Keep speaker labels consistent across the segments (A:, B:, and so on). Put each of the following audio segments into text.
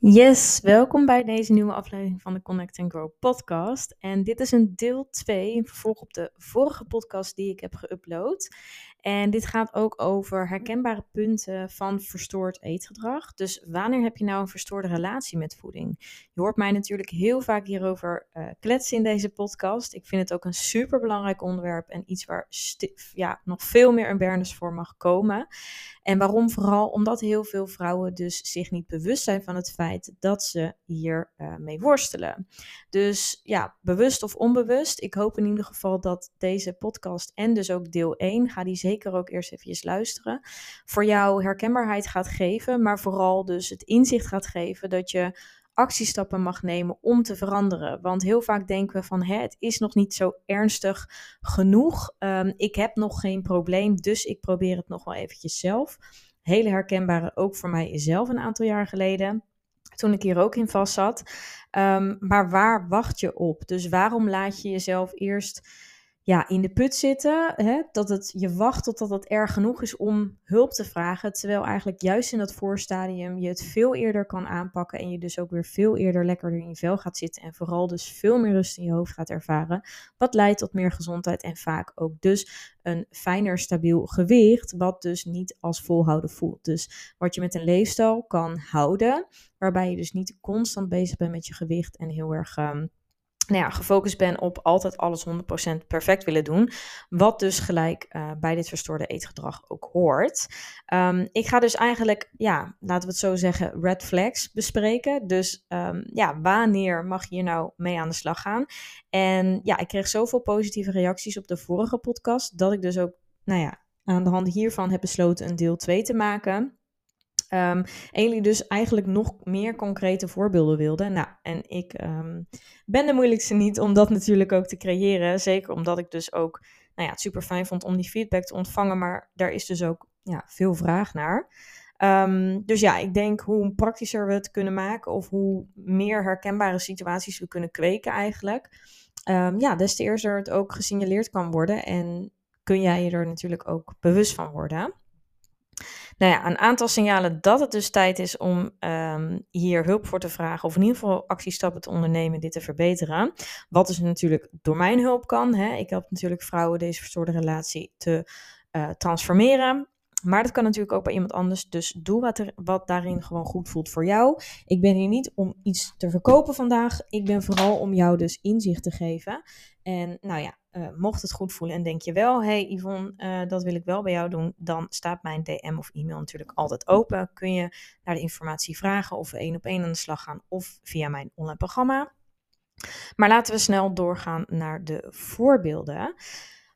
A: Yes, welkom bij deze nieuwe aflevering van de Connect and Grow podcast. En dit is een deel 2, een vervolg op de vorige podcast die ik heb geüpload. En dit gaat ook over herkenbare punten van verstoord eetgedrag. Dus wanneer heb je nou een verstoorde relatie met voeding? Je hoort mij natuurlijk heel vaak hierover uh, kletsen in deze podcast. Ik vind het ook een super belangrijk onderwerp en iets waar ja, nog veel meer awareness voor mag komen. En waarom vooral? Omdat heel veel vrouwen dus zich niet bewust zijn van het feit dat ze hier uh, mee worstelen. Dus ja, bewust of onbewust. Ik hoop in ieder geval dat deze podcast en dus ook deel 1, ga die zeker ook eerst even luisteren, voor jou herkenbaarheid gaat geven, maar vooral dus het inzicht gaat geven dat je actiestappen mag nemen om te veranderen. Want heel vaak denken we van het is nog niet zo ernstig genoeg. Um, ik heb nog geen probleem, dus ik probeer het nog wel eventjes zelf. Hele herkenbare ook voor mij zelf een aantal jaar geleden. Toen ik hier ook in vast zat. Um, maar waar wacht je op? Dus waarom laat je jezelf eerst ja, in de put zitten. Hè, dat het, je wacht totdat het erg genoeg is om hulp te vragen. Terwijl eigenlijk juist in dat voorstadium je het veel eerder kan aanpakken. En je dus ook weer veel eerder lekkerder in je vel gaat zitten. En vooral dus veel meer rust in je hoofd gaat ervaren. Wat leidt tot meer gezondheid en vaak ook dus een fijner stabiel gewicht. Wat dus niet als volhouden voelt. Dus wat je met een leefstijl kan houden. Waarbij je dus niet constant bezig bent met je gewicht en heel erg... Um, nou ja, gefocust ben op altijd alles 100% perfect willen doen. Wat dus gelijk uh, bij dit verstoorde eetgedrag ook hoort. Um, ik ga dus eigenlijk, ja, laten we het zo zeggen, red flags bespreken. Dus um, ja, wanneer mag je hier nou mee aan de slag gaan? En ja, ik kreeg zoveel positieve reacties op de vorige podcast. Dat ik dus ook, nou ja, aan de hand hiervan heb besloten een deel 2 te maken. Um, en jullie dus eigenlijk nog meer concrete voorbeelden wilden. Nou, en ik um, ben de moeilijkste niet om dat natuurlijk ook te creëren. Zeker omdat ik dus ook nou ja, het super fijn vond om die feedback te ontvangen. Maar daar is dus ook ja, veel vraag naar. Um, dus ja, ik denk hoe praktischer we het kunnen maken. Of hoe meer herkenbare situaties we kunnen kweken eigenlijk. ja, des te eerder het ook gesignaleerd kan worden. En kun jij je er natuurlijk ook bewust van worden. Nou ja, een aantal signalen dat het dus tijd is om um, hier hulp voor te vragen, of in ieder geval actiestappen te ondernemen, dit te verbeteren. Wat dus natuurlijk door mijn hulp kan. Hè. Ik help natuurlijk vrouwen deze verstoorde relatie te uh, transformeren. Maar dat kan natuurlijk ook bij iemand anders. Dus doe wat, er, wat daarin gewoon goed voelt voor jou. Ik ben hier niet om iets te verkopen vandaag. Ik ben vooral om jou dus inzicht te geven. En nou ja, uh, mocht het goed voelen en denk je wel, hey Yvonne, uh, dat wil ik wel bij jou doen, dan staat mijn DM of e-mail natuurlijk altijd open. Kun je naar de informatie vragen of we één op één aan de slag gaan of via mijn online programma. Maar laten we snel doorgaan naar de voorbeelden.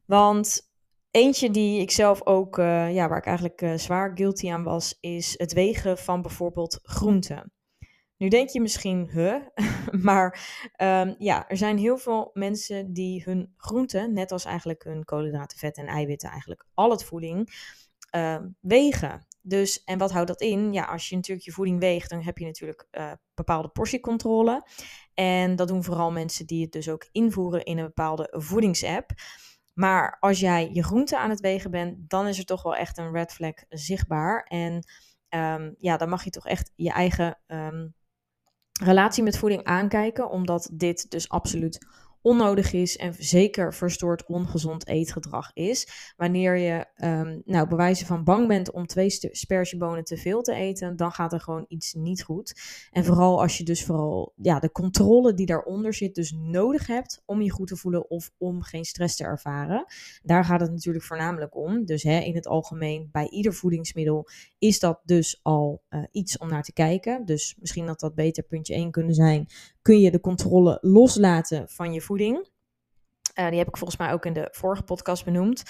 A: Want eentje die ik zelf ook, uh, ja, waar ik eigenlijk zwaar guilty aan was, is het wegen van bijvoorbeeld groenten. Nu denk je misschien, huh? maar um, ja, er zijn heel veel mensen die hun groenten, net als eigenlijk hun koolhydraten, vet en eiwitten, eigenlijk al het voeding, uh, wegen. Dus, en wat houdt dat in? Ja, als je natuurlijk je voeding weegt, dan heb je natuurlijk uh, bepaalde portiecontrole. En dat doen vooral mensen die het dus ook invoeren in een bepaalde voedingsapp. Maar als jij je groenten aan het wegen bent, dan is er toch wel echt een red flag zichtbaar. En um, ja, dan mag je toch echt je eigen um, relatie met voeding aankijken, omdat dit dus absoluut onnodig is en zeker verstoord ongezond eetgedrag is. Wanneer je um, nou, bewijzen van bang bent om twee spersiebonen te veel te eten, dan gaat er gewoon iets niet goed. En vooral als je dus vooral ja, de controle die daaronder zit, dus nodig hebt om je goed te voelen of om geen stress te ervaren. Daar gaat het natuurlijk voornamelijk om. Dus hè, in het algemeen, bij ieder voedingsmiddel is dat dus al uh, iets om naar te kijken. Dus misschien dat dat beter puntje 1 kunnen zijn kun je de controle loslaten van je voeding. Uh, die heb ik volgens mij ook in de vorige podcast benoemd.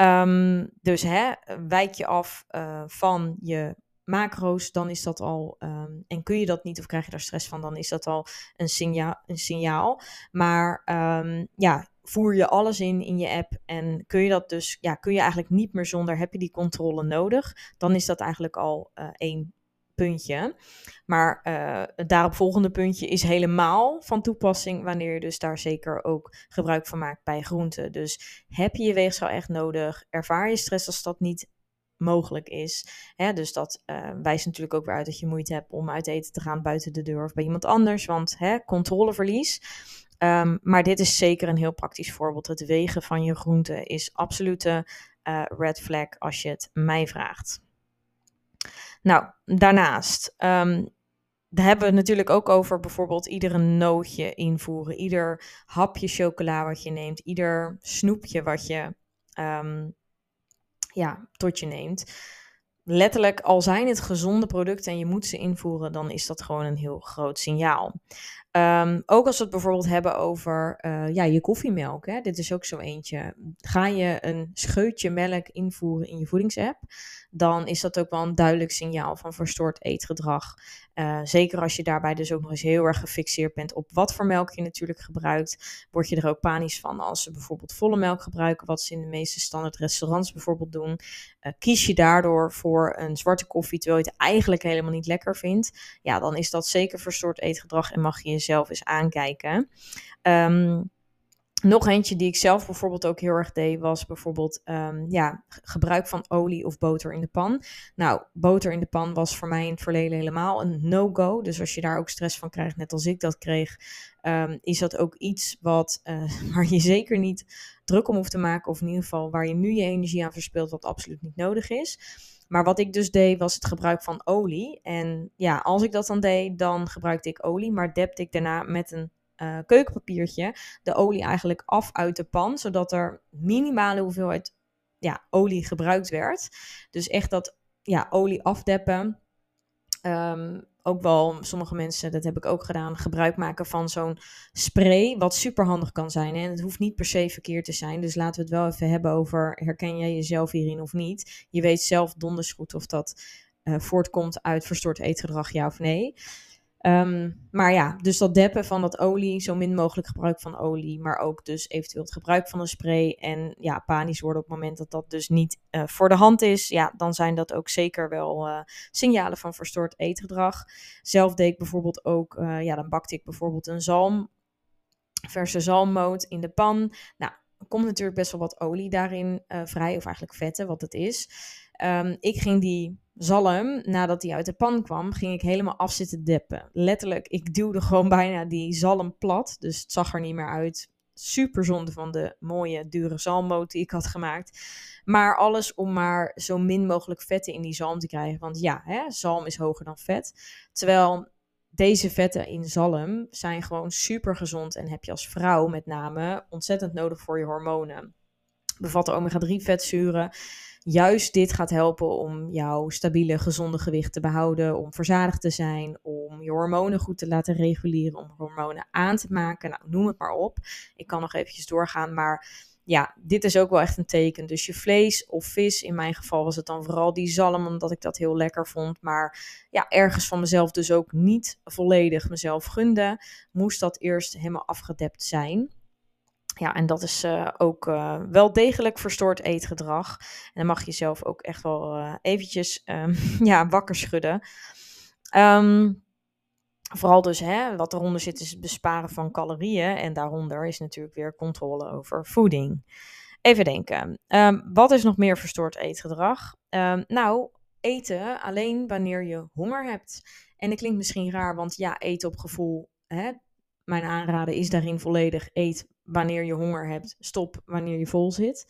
A: Um, dus hè, wijk je af uh, van je macro's, dan is dat al. Um, en kun je dat niet of krijg je daar stress van, dan is dat al een, signaal. Een signaal. Maar um, ja, voer je alles in in je app en kun je dat dus, ja, kun je eigenlijk niet meer zonder, heb je die controle nodig, dan is dat eigenlijk al uh, één puntje. Maar uh, het daaropvolgende puntje is helemaal van toepassing wanneer je dus daar zeker ook gebruik van maakt bij groenten. Dus heb je je weegschaal echt nodig? Ervaar je stress als dat niet mogelijk is. Hè, dus dat uh, wijst natuurlijk ook weer uit dat je moeite hebt om uit eten te gaan buiten de deur of bij iemand anders, want hè, controleverlies. Um, maar dit is zeker een heel praktisch voorbeeld. Het wegen van je groenten is absolute uh, red flag als je het mij vraagt. Nou, daarnaast daar hebben we het natuurlijk ook over bijvoorbeeld iedere nootje invoeren, ieder hapje chocola wat je neemt, ieder snoepje wat je um, ja, tot je neemt. Letterlijk, al zijn het gezonde producten en je moet ze invoeren, dan is dat gewoon een heel groot signaal. Um, ook als we het bijvoorbeeld hebben over uh, ja, je koffiemelk. Hè? Dit is ook zo eentje. Ga je een scheutje melk invoeren in je voedingsapp, dan is dat ook wel een duidelijk signaal van verstoord eetgedrag. Uh, zeker als je daarbij dus ook nog eens heel erg gefixeerd bent op wat voor melk je natuurlijk gebruikt, word je er ook panisch van als ze bijvoorbeeld volle melk gebruiken, wat ze in de meeste standaard restaurants bijvoorbeeld doen. Uh, kies je daardoor voor een zwarte koffie terwijl je het eigenlijk helemaal niet lekker vindt, ja, dan is dat zeker verstoord eetgedrag en mag je jezelf eens aankijken. Um, nog eentje die ik zelf bijvoorbeeld ook heel erg deed, was bijvoorbeeld um, ja, gebruik van olie of boter in de pan. Nou, boter in de pan was voor mij in het verleden helemaal een no-go. Dus als je daar ook stress van krijgt, net als ik dat kreeg, um, is dat ook iets wat, uh, waar je zeker niet druk om hoeft te maken. Of in ieder geval waar je nu je energie aan verspilt, wat absoluut niet nodig is. Maar wat ik dus deed, was het gebruik van olie. En ja, als ik dat dan deed, dan gebruikte ik olie, maar depte ik daarna met een uh, keukenpapiertje de olie eigenlijk af uit de pan, zodat er minimale hoeveelheid ja, olie gebruikt werd. Dus echt dat ja, olie afdeppen. Um, ook wel sommige mensen, dat heb ik ook gedaan, gebruik maken van zo'n spray, wat super handig kan zijn. En het hoeft niet per se verkeerd te zijn. Dus laten we het wel even hebben over, herken jij jezelf hierin of niet? Je weet zelf donders goed of dat uh, voortkomt uit verstoord eetgedrag, ja of nee. Um, maar ja, dus dat deppen van dat olie, zo min mogelijk gebruik van olie, maar ook dus eventueel het gebruik van een spray en ja, panisch worden op het moment dat dat dus niet uh, voor de hand is, ja, dan zijn dat ook zeker wel uh, signalen van verstoord eetgedrag. Zelf deed ik bijvoorbeeld ook, uh, ja, dan bakte ik bijvoorbeeld een zalm, verse zalmmoot in de pan. Nou, komt natuurlijk best wel wat olie daarin vrij, of eigenlijk vetten, wat het is. Um, ik ging die zalm, nadat die uit de pan kwam, ging ik helemaal af zitten deppen. Letterlijk, ik duwde gewoon bijna die zalm plat. Dus het zag er niet meer uit. Super zonde van de mooie, dure zalmmoot die ik had gemaakt. Maar alles om maar zo min mogelijk vetten in die zalm te krijgen. Want ja, hè, zalm is hoger dan vet. Terwijl deze vetten in zalm zijn gewoon super gezond. En heb je als vrouw met name ontzettend nodig voor je hormonen. Bevatten omega-3 vetzuren juist dit gaat helpen om jouw stabiele, gezonde gewicht te behouden, om verzadigd te zijn, om je hormonen goed te laten reguleren, om hormonen aan te maken. Nou, noem het maar op. Ik kan nog eventjes doorgaan, maar ja, dit is ook wel echt een teken. Dus je vlees of vis, in mijn geval was het dan vooral die zalm, omdat ik dat heel lekker vond. Maar ja, ergens van mezelf dus ook niet volledig mezelf gunde, moest dat eerst helemaal afgedept zijn. Ja, en dat is uh, ook uh, wel degelijk verstoord eetgedrag. En dan mag je zelf ook echt wel uh, eventjes um, ja, wakker schudden. Um, vooral dus, hè, wat eronder zit is het besparen van calorieën. En daaronder is natuurlijk weer controle over voeding. Even denken, um, wat is nog meer verstoord eetgedrag? nou, eten alleen wanneer je honger hebt. En dat klinkt misschien raar, want ja, eten op gevoel, hè, mijn aanraden is daarin volledig eet wanneer je honger hebt, stop wanneer je vol zit.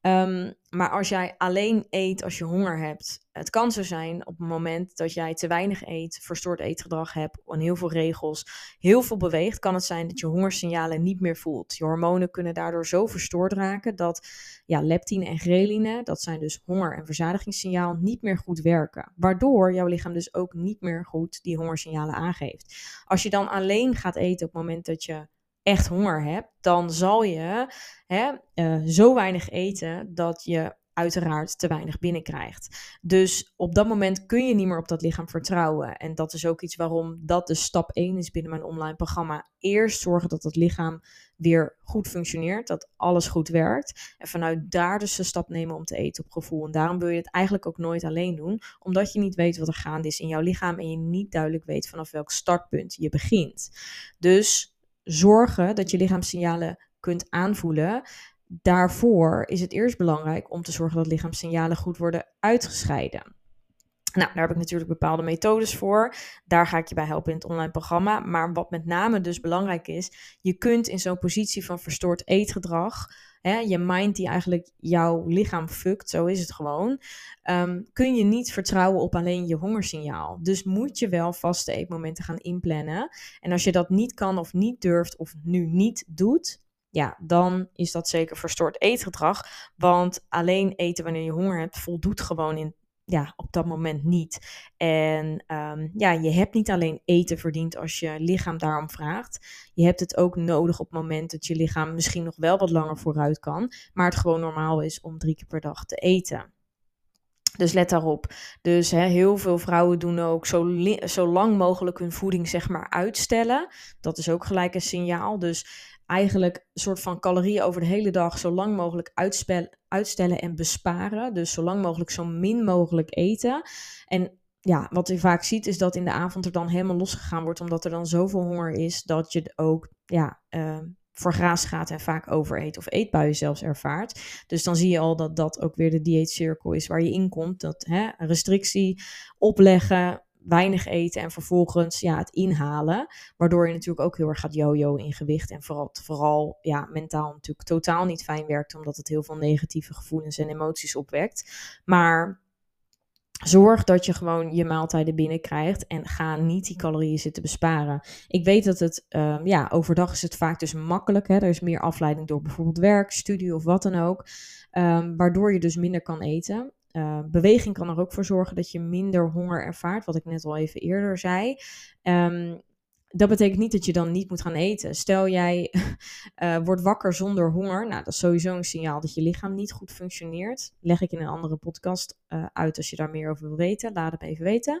A: Um, maar als jij alleen eet als je honger hebt, het kan zo zijn op het moment dat jij te weinig eet, verstoord eetgedrag hebt en heel veel regels, heel veel beweegt, kan het zijn dat je hongersignalen niet meer voelt. Je hormonen kunnen daardoor zo verstoord raken dat ja, leptine en ghreline, dat zijn dus honger- en verzadigingssignaal, niet meer goed werken. Waardoor jouw lichaam dus ook niet meer goed die hongersignalen aangeeft. Als je dan alleen gaat eten op het moment dat je echt honger hebt, dan zal je hè, uh, zo weinig eten dat je uiteraard te weinig binnenkrijgt. Dus op dat moment kun je niet meer op dat lichaam vertrouwen. En dat is ook iets waarom dat de stap 1 is binnen mijn online programma. Eerst zorgen dat het lichaam weer goed functioneert, dat alles goed werkt. En vanuit daar dus de stap nemen om te eten op gevoel. En daarom wil je het eigenlijk ook nooit alleen doen, omdat je niet weet wat er gaande is in jouw lichaam en je niet duidelijk weet vanaf welk startpunt je begint. Dus zorgen dat je lichaamssignalen kunt aanvoelen. daarvoor is het eerst belangrijk om te zorgen dat lichaamssignalen goed worden uitgescheiden. Nou, daar heb ik natuurlijk bepaalde methodes voor. Daar ga ik je bij helpen in het online programma. Maar wat met name dus belangrijk is, je kunt in zo'n positie van verstoord eetgedrag, je mind die eigenlijk jouw lichaam fukt, zo is het gewoon, um, kun je niet vertrouwen op alleen je hongersignaal. Dus moet je wel vaste eetmomenten gaan inplannen. En als je dat niet kan of niet durft of nu niet doet, ja, dan is dat zeker verstoord eetgedrag. Want alleen eten wanneer je honger hebt, voldoet gewoon in ja, op dat moment niet. En um, ja, je hebt niet alleen eten verdiend als je lichaam daarom vraagt. Je hebt het ook nodig op het moment dat je lichaam misschien nog wel wat langer vooruit kan. Maar het gewoon normaal is om drie keer per dag te eten. Dus let daarop. Dus heel veel vrouwen doen ook zo, zo lang mogelijk hun voeding zeg maar uitstellen. Dat is ook gelijk een signaal. Dus eigenlijk een soort van calorieën over de hele dag zo lang mogelijk uitstellen en besparen. Dus zo lang mogelijk zo min mogelijk eten. En ja, wat je vaak ziet is dat in de avond er dan helemaal losgegaan wordt, omdat er dan zoveel honger is dat je ook ja, uh, voor graas gaat en vaak overeet of eetbuien zelfs ervaart. Dus dan zie je al dat dat ook weer de dieetcirkel is waar je in komt. Dat hè, restrictie opleggen, weinig eten en vervolgens ja, het inhalen. Waardoor je natuurlijk ook heel erg gaat jojo in gewicht. En vooral, vooral ja, mentaal natuurlijk totaal niet fijn werkt. Omdat het heel veel negatieve gevoelens en emoties opwekt. Maar Zorg dat je gewoon je maaltijden binnenkrijgt en ga niet die calorieën zitten besparen. Ik weet dat het, um, ja, overdag is het vaak dus makkelijk. Hè? Er is meer afleiding door bijvoorbeeld werk, studie of wat dan ook. Um, waardoor je dus minder kan eten. Uh, beweging kan er ook voor zorgen dat je minder honger ervaart, wat ik net al even eerder zei. Um, dat betekent niet dat je dan niet moet gaan eten. Stel jij uh, wordt wakker zonder honger. Nou, dat is sowieso een signaal dat je lichaam niet goed functioneert. Leg ik in een andere podcast uh, uit als je daar meer over wil weten. Laat het even weten.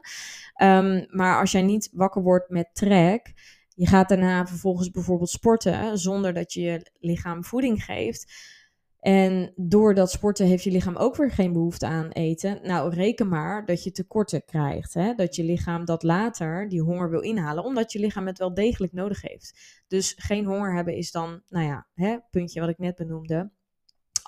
A: Um, maar als jij niet wakker wordt met trek. Je gaat daarna vervolgens bijvoorbeeld sporten zonder dat je je lichaam voeding geeft en door dat sporten heeft je lichaam ook weer geen behoefte aan eten. Nou, reken maar dat je tekorten krijgt. Hè? Dat je lichaam dat later, die honger wil inhalen, omdat je lichaam het wel degelijk nodig heeft. Dus geen honger hebben is dan, nou ja, hè, puntje wat ik net benoemde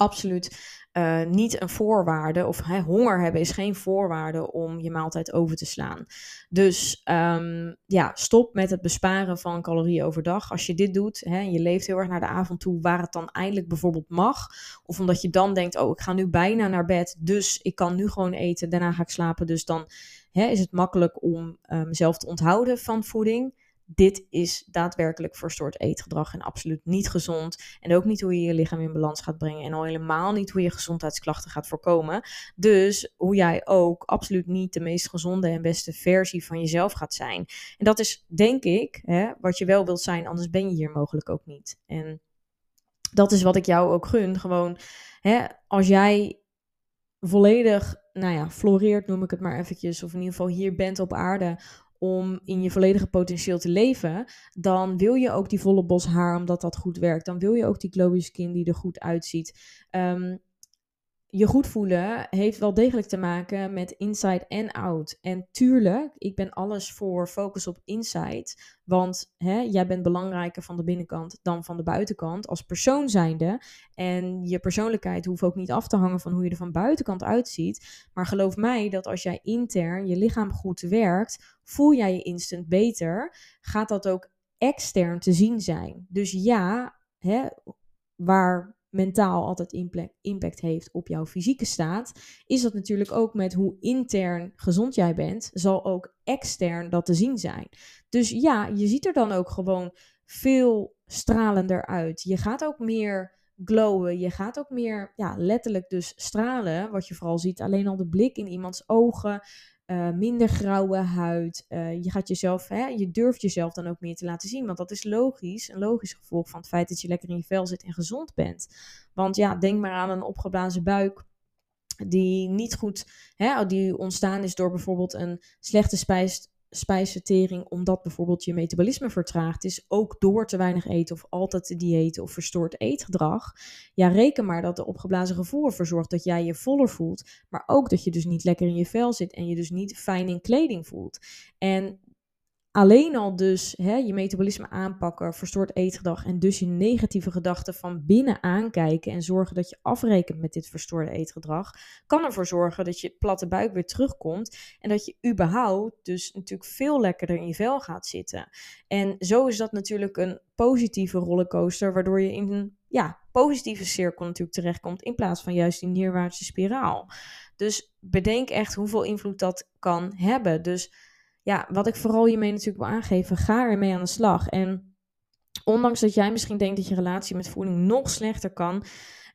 A: absoluut uh, niet een voorwaarde. Of honger hebben is geen voorwaarde om je maaltijd over te slaan. Dus um, ja, stop met het besparen van calorieën overdag. Als je dit doet, hè, je leeft heel erg naar de avond toe, waar het dan eindelijk bijvoorbeeld mag. Of omdat je dan denkt, oh, ik ga nu bijna naar bed, dus ik kan nu gewoon eten, daarna ga ik slapen. Dus dan hè, is het makkelijk om mezelf te onthouden van voeding dit is daadwerkelijk verstoord eetgedrag en absoluut niet gezond. En ook niet hoe je je lichaam in balans gaat brengen. En al helemaal niet hoe je gezondheidsklachten gaat voorkomen. Dus hoe jij ook absoluut niet de meest gezonde en beste versie van jezelf gaat zijn. En dat is, denk ik, hè, wat je wel wilt zijn, anders ben je hier mogelijk ook niet. En dat is wat ik jou ook gun. Gewoon, hè, als jij volledig, nou ja, floreert, noem ik het maar eventjes, of in ieder geval hier bent op aarde om in je volledige potentieel te leven, dan wil je ook die volle bos haar omdat dat goed werkt. Dan wil je ook die glowy skin die er goed uitziet. Um, je goed voelen heeft wel degelijk te maken met inside en out. En tuurlijk, ik ben alles voor focus op inside. Want hè, jij bent belangrijker van de binnenkant dan van de buitenkant als persoon zijnde. En je persoonlijkheid hoeft ook niet af te hangen van hoe je er van buitenkant uitziet. Maar geloof mij dat als jij intern je lichaam goed werkt, voel jij je instant beter. Gaat dat ook extern te zien zijn. Dus ja, hè, waar mentaal altijd impact heeft op jouw fysieke staat, is dat natuurlijk ook met hoe intern gezond jij bent, zal ook extern dat te zien zijn. Dus ja, je ziet er dan ook gewoon veel stralender uit. Je gaat ook meer glowen, je gaat ook meer ja, letterlijk dus stralen, wat je vooral ziet, alleen al de blik in iemands ogen, uh, minder grauwe huid. Uh, je gaat jezelf, hè, je durft jezelf dan ook meer te laten zien. Want dat is logisch, een logisch gevolg van het feit dat je lekker in je vel zit en gezond bent. Want ja, denk maar aan een opgeblazen buik die niet goed, hè, die ontstaan is door bijvoorbeeld een slechte spijs, spijsvertering, omdat bijvoorbeeld je metabolisme vertraagd is, ook door te weinig eten of altijd te diëten of verstoord eetgedrag. Ja, reken maar dat de opgeblazen gevoel ervoor zorgt dat jij je voller voelt, maar ook dat je dus niet lekker in je vel zit en je dus niet fijn in kleding voelt. En alleen al dus hè, je metabolisme aanpakken, verstoord eetgedrag en dus je negatieve gedachten van binnen aankijken en zorgen dat je afrekent met dit verstoorde eetgedrag, kan ervoor zorgen dat je platte buik weer terugkomt en dat je überhaupt dus natuurlijk veel lekkerder in je vel gaat zitten. En zo is dat natuurlijk een positieve rollercoaster, waardoor je in een ja, positieve cirkel natuurlijk terechtkomt in plaats van juist die neerwaartse spiraal. Dus bedenk echt hoeveel invloed dat kan hebben. Dus ja, wat ik vooral hiermee natuurlijk wil aangeven, ga ermee aan de slag. En ondanks dat jij misschien denkt dat je relatie met voeding nog slechter kan,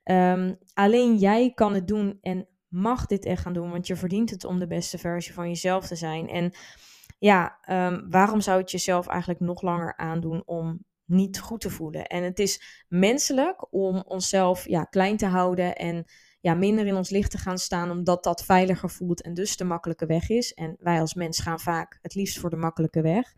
A: um, alleen jij kan het doen en mag dit echt gaan doen, want je verdient het om de beste versie van jezelf te zijn. En ja, um, waarom zou het jezelf eigenlijk nog langer aandoen om niet goed te voelen? En het is menselijk om onszelf ja, klein te houden en ja, minder in ons licht te gaan staan, omdat dat veiliger voelt en dus de makkelijke weg is. En wij als mens gaan vaak het liefst voor de makkelijke weg.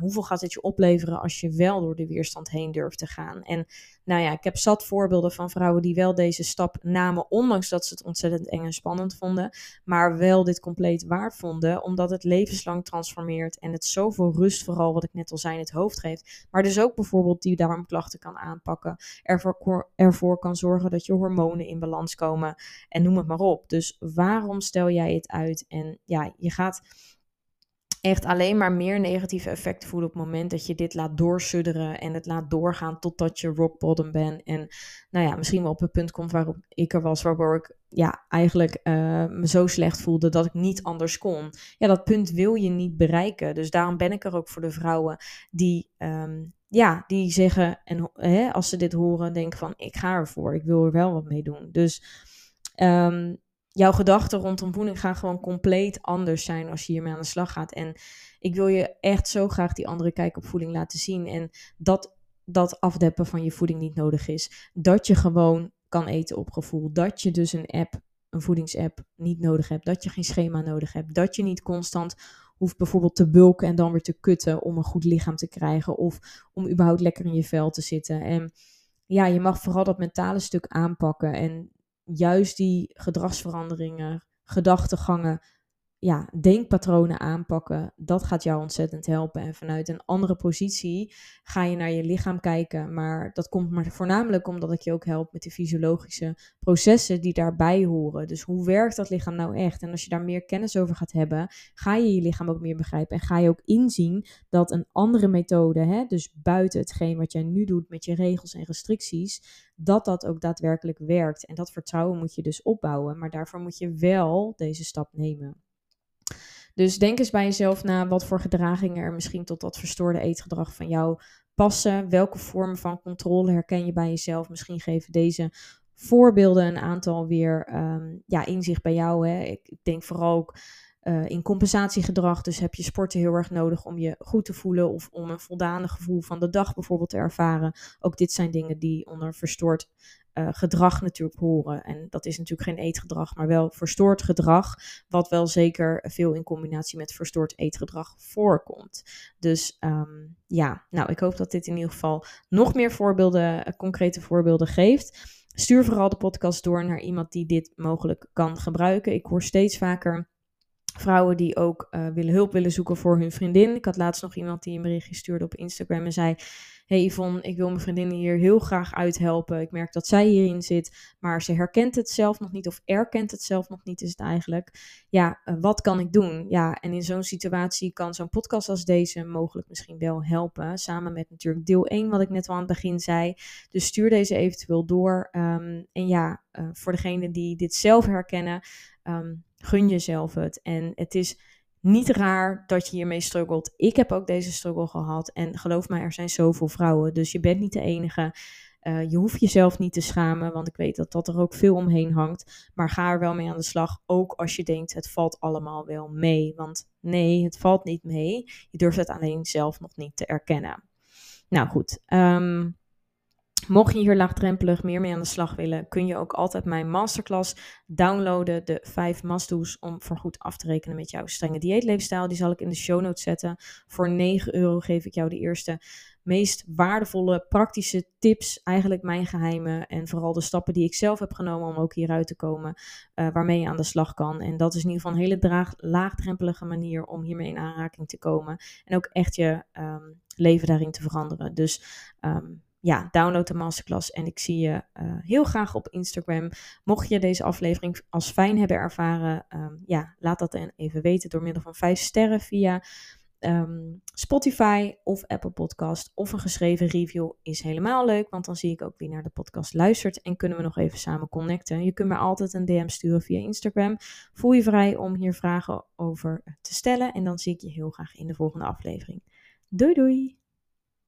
A: Hoeveel gaat het je opleveren als je wel door de weerstand heen durft te gaan? En nou ja, ik heb zat voorbeelden van vrouwen die wel deze stap namen, ondanks dat ze het ontzettend eng en spannend vonden, maar wel dit compleet waard vonden, omdat het levenslang transformeert en het zoveel rust, vooral wat ik net al zei, in het hoofd geeft. Maar dus ook bijvoorbeeld die darmklachten kan aanpakken, ervoor, ervoor kan zorgen dat je hormonen in balans komen en noem het maar op. Dus waarom stel jij het uit? En ja, je gaat echt alleen maar meer negatieve effecten voelen op het moment dat je dit laat doorsudderen en het laat doorgaan totdat je rock bottom bent. En nou ja, misschien wel op het punt komt waarop ik er was, waardoor ik ja, eigenlijk uh, me zo slecht voelde dat ik niet anders kon. Ja, dat punt wil je niet bereiken. Dus daarom ben ik er ook voor de vrouwen die, um, ja, die zeggen, en hè, als ze dit horen, denken van ik ga ervoor, ik wil er wel wat mee doen. Dus um, jouw gedachten rondom voeding gaan gewoon compleet anders zijn als je hiermee aan de slag gaat. En ik wil je echt zo graag die andere kijk op voeding laten zien. En dat dat afdeppen van je voeding niet nodig is. Dat je gewoon kan eten op gevoel. Dat je dus een app, een voedingsapp, niet nodig hebt. Dat je geen schema nodig hebt. Dat je niet constant hoeft bijvoorbeeld te bulken en dan weer te kutten om een goed lichaam te krijgen. Of om überhaupt lekker in je vel te zitten. En ja, je mag vooral dat mentale stuk aanpakken. En juist die gedragsveranderingen, gedachtegangen ja, denkpatronen aanpakken, dat gaat jou ontzettend helpen. En vanuit een andere positie ga je naar je lichaam kijken. Maar dat komt maar voornamelijk omdat ik je ook help met de fysiologische processen die daarbij horen. Dus hoe werkt dat lichaam nou echt? En als je daar meer kennis over gaat hebben, ga je je lichaam ook meer begrijpen. En ga je ook inzien dat een andere methode, hè, dus buiten hetgeen wat jij nu doet met je regels en restricties, dat dat ook daadwerkelijk werkt. En dat vertrouwen moet je dus opbouwen. Maar daarvoor moet je wel deze stap nemen. Dus denk eens bij jezelf na wat voor gedragingen er misschien tot dat verstoorde eetgedrag van jou passen. Welke vormen van controle herken je bij jezelf? Misschien geven deze voorbeelden een aantal weer um, ja, inzicht bij jou. Hè? Ik denk vooral ook uh, in compensatiegedrag. Dus heb je sporten heel erg nodig om je goed te voelen of om een voldane gevoel van de dag bijvoorbeeld te ervaren. Ook dit zijn dingen die onder verstoord uh, gedrag natuurlijk horen. En dat is natuurlijk geen eetgedrag, maar wel verstoord gedrag, wat wel zeker veel in combinatie met verstoord eetgedrag voorkomt. Dus um, ja, nou, ik hoop dat dit in ieder geval nog meer voorbeelden, uh, concrete voorbeelden geeft. Stuur vooral de podcast door naar iemand die dit mogelijk kan gebruiken. Ik hoor steeds vaker vrouwen die ook uh, willen hulp willen zoeken voor hun vriendin. Ik had laatst nog iemand die een berichtje stuurde op Instagram en zei: Hey Yvonne, ik wil mijn vriendin hier heel graag uithelpen. Ik merk dat zij hierin zit, maar ze herkent het zelf nog niet of erkent het zelf nog niet, is het eigenlijk. Ja, uh, wat kan ik doen? Ja, en in zo'n situatie kan zo'n podcast als deze mogelijk misschien wel helpen. Samen met natuurlijk deel 1, wat ik net al aan het begin zei. Dus stuur deze eventueel door. Um, en ja, uh, voor degenen die dit zelf herkennen. Um, gun jezelf het. En het is niet raar dat je hiermee struggelt. Ik heb ook deze struggle gehad. En geloof mij, er zijn zoveel vrouwen. Dus je bent niet de enige. Uh, je hoeft jezelf niet te schamen, want ik weet dat dat er ook veel omheen hangt. Maar ga er wel mee aan de slag, ook als je denkt het valt allemaal wel mee. Want nee, het valt niet mee. Je durft het alleen zelf nog niet te erkennen. Nou goed, um, Mocht je hier laagdrempelig meer mee aan de slag willen, kun je ook altijd mijn masterclass downloaden. De vijf must-do's om voorgoed af te rekenen met jouw strenge dieetleefstijl. Die zal ik in de show notes zetten. Voor 9 euro geef ik jou de eerste meest waardevolle praktische tips, eigenlijk mijn geheimen en vooral de stappen die ik zelf heb genomen om ook hieruit te komen, uh, waarmee je aan de slag kan. En dat is in ieder geval een hele draag, laagdrempelige manier om hiermee in aanraking te komen en ook echt je um, leven daarin te veranderen. Dus um, ja, download de masterclass en ik zie je uh, heel graag op Instagram. Mocht je deze aflevering als fijn hebben ervaren, um, ja, laat dat dan even weten door middel van 5 sterren via um, Spotify of Apple Podcast of een geschreven review is helemaal leuk, want dan zie ik ook wie naar de podcast luistert en kunnen we nog even samen connecten. Je kunt me altijd een DM sturen via Instagram. Voel je vrij om hier vragen over te stellen en dan zie ik je heel graag in de volgende aflevering. Doei doei!